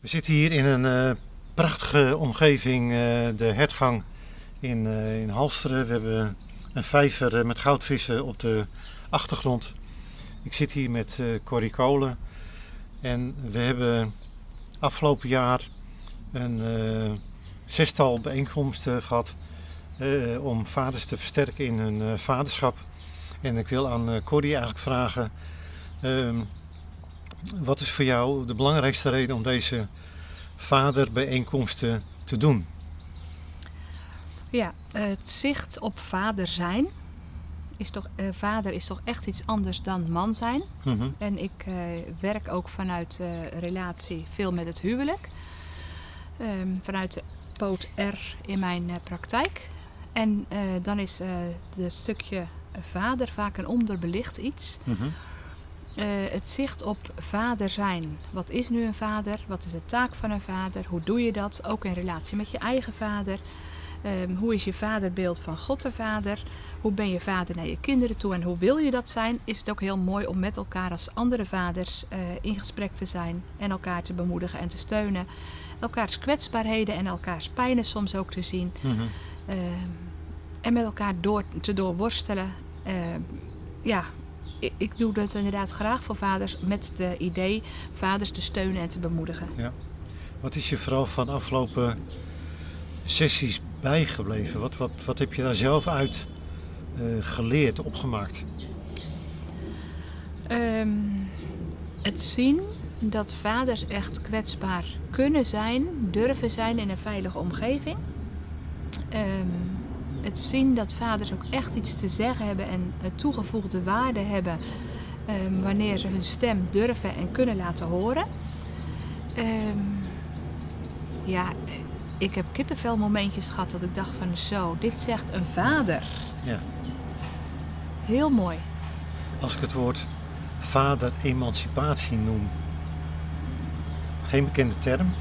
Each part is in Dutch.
We zitten hier in een eh, prachtige omgeving, eh, de hertgang in, eh, in Halsteren. We hebben een vijver met goudvissen op de achtergrond. Ik zit hier met Corrie Kolen en we hebben afgelopen jaar een zestal bijeenkomsten gehad eh, om vaders te versterken in hun vaderschap. En ik wil aan Corrie eigenlijk vragen, ehm, wat is voor jou de belangrijkste reden om deze vaderbijeenkomsten te doen? Ja, het zicht op vader zijn is toch, eh, vader is toch echt iets anders dan man zijn. Mhm. En ik eh, werk ook vanuit eh, relatie veel met het huwelijk. Ehm, vanuit de poot R in mijn praktijk. En dan is het stukje vader vaak een onderbelicht iets. Mhm. Eh, het zicht op vader zijn. Wat is nu een vader? Wat is de taak van een vader? Hoe doe je dat? Ook in relatie met je eigen vader. Ehm, hoe is je vaderbeeld van God de Vader? Hoe ben je vader naar je kinderen toe en hoe wil je dat zijn? Is het ook heel mooi om met elkaar als andere vaders eh, in gesprek te zijn en elkaar te bemoedigen en te steunen. Elkaars kwetsbaarheden en elkaars pijnen soms ook te zien. Mhm. Ehm, en met elkaar door, te doorworstelen. Ehm, ja, ik, doe dat inderdaad graag voor vaders met het idee vaders te steunen en te bemoedigen. Wat is je vooral van de afgelopen sessies bijgebleven? Wat, wat, wat heb je daar zelf uit eh, geleerd, opgemaakt? Ehm, het zien dat vaders echt kwetsbaar kunnen zijn, durven zijn in een veilige omgeving. Ehm, het zien dat vaders ook echt iets te zeggen hebben en toegevoegde waarde hebben ehm, wanneer ze hun stem durven en kunnen laten horen. Ehm, ja, ik heb kippenvelmomentjes gehad dat ik dacht van zo, dit zegt een vader. Ja. Heel mooi. Als ik het woord vader-emancipatie noem, geen bekende term,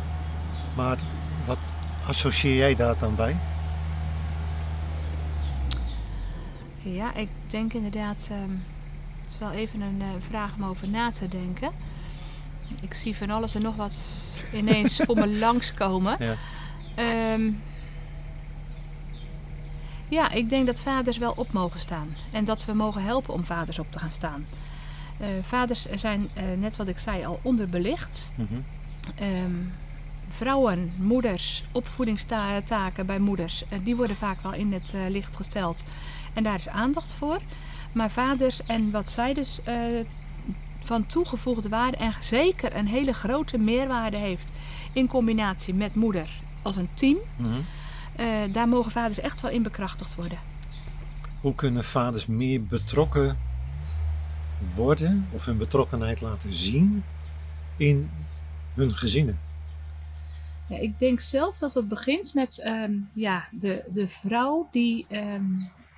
maar wat associeer jij daar dan bij? Ja, ik denk inderdaad, ehm, het is wel even een eh, vraag om over na te denken. Ik zie van alles en nog wat ineens voor me langskomen. Ja. Ehm, ja, ik denk dat vaders wel op mogen staan. En dat we mogen helpen om vaders op te gaan staan. Eh, vaders zijn, eh, net wat ik zei, al onderbelicht. Ehm, vrouwen, moeders, opvoedingstaken bij moeders, die worden vaak wel in het eh, licht gesteld. En daar is aandacht voor. Maar vaders en wat zij dus eh, van toegevoegde waarde en zeker een hele grote meerwaarde heeft in combinatie met moeder als een team, Mhm. eh, daar mogen vaders echt wel in bekrachtigd worden. Hoe kunnen vaders meer betrokken worden of hun betrokkenheid laten zien in hun gezinnen? Ja, ik denk zelf dat het begint met ehm, ja, de, de vrouw die ehm,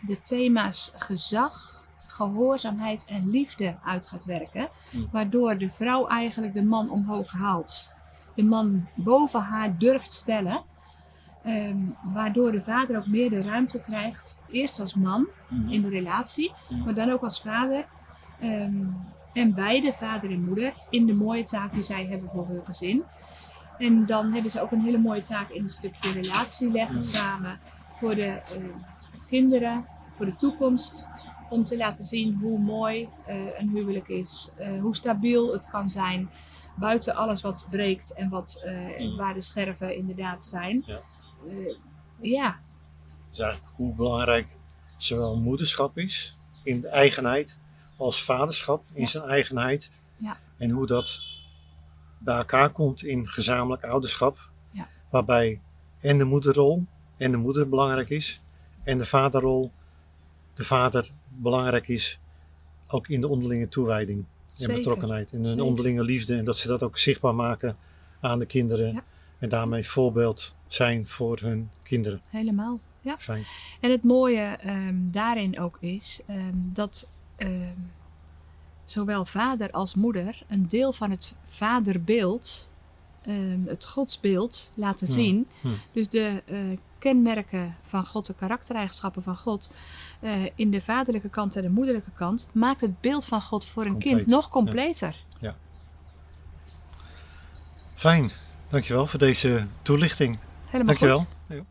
de thema's gezag, gehoorzaamheid en liefde uit gaat werken. Mm. Waardoor de vrouw eigenlijk de man omhoog haalt. De man boven haar durft stellen. Ehm, waardoor de vader ook meer de ruimte krijgt. Eerst als man in de relatie, Mm. maar dan ook als vader. En beide, vader en moeder, in de mooie taak die zij hebben voor hun gezin. En dan hebben ze ook een hele mooie taak in het stukje relatie leggen Mm. samen voor de eh, kinderen, voor de toekomst. Om te laten zien hoe mooi eh, een huwelijk is, eh, hoe stabiel het kan zijn. Buiten alles wat breekt en wat, Mm. waar de scherven inderdaad zijn. Ja. Ja, Dus eigenlijk hoe belangrijk zowel moederschap is in de eigenheid als vaderschap in Ja. zijn eigenheid. Ja. En hoe dat bij elkaar komt in gezamenlijk ouderschap. Ja. Waarbij en de moederrol en de moeder belangrijk is. En de vaderrol, de vader belangrijk is. Ook in de onderlinge toewijding en Zeker. betrokkenheid. En Zeker. onderlinge liefde. En dat ze dat ook zichtbaar maken aan de kinderen. Ja. En daarmee voorbeeld zijn voor hun kinderen. helemaal. Ja. Fijn. En het mooie ehm, daarin ook is ehm, dat ehm, zowel vader als moeder een deel van het vaderbeeld, ehm, het godsbeeld, laten zien. Dus de eh, kenmerken van God, de karaktereigenschappen van God, eh, in de vaderlijke kant en de moederlijke kant, maakt het beeld van God voor een Compleet, kind nog completer. Fijn. Dankjewel voor deze toelichting. Helemaal Dankjewel. goed.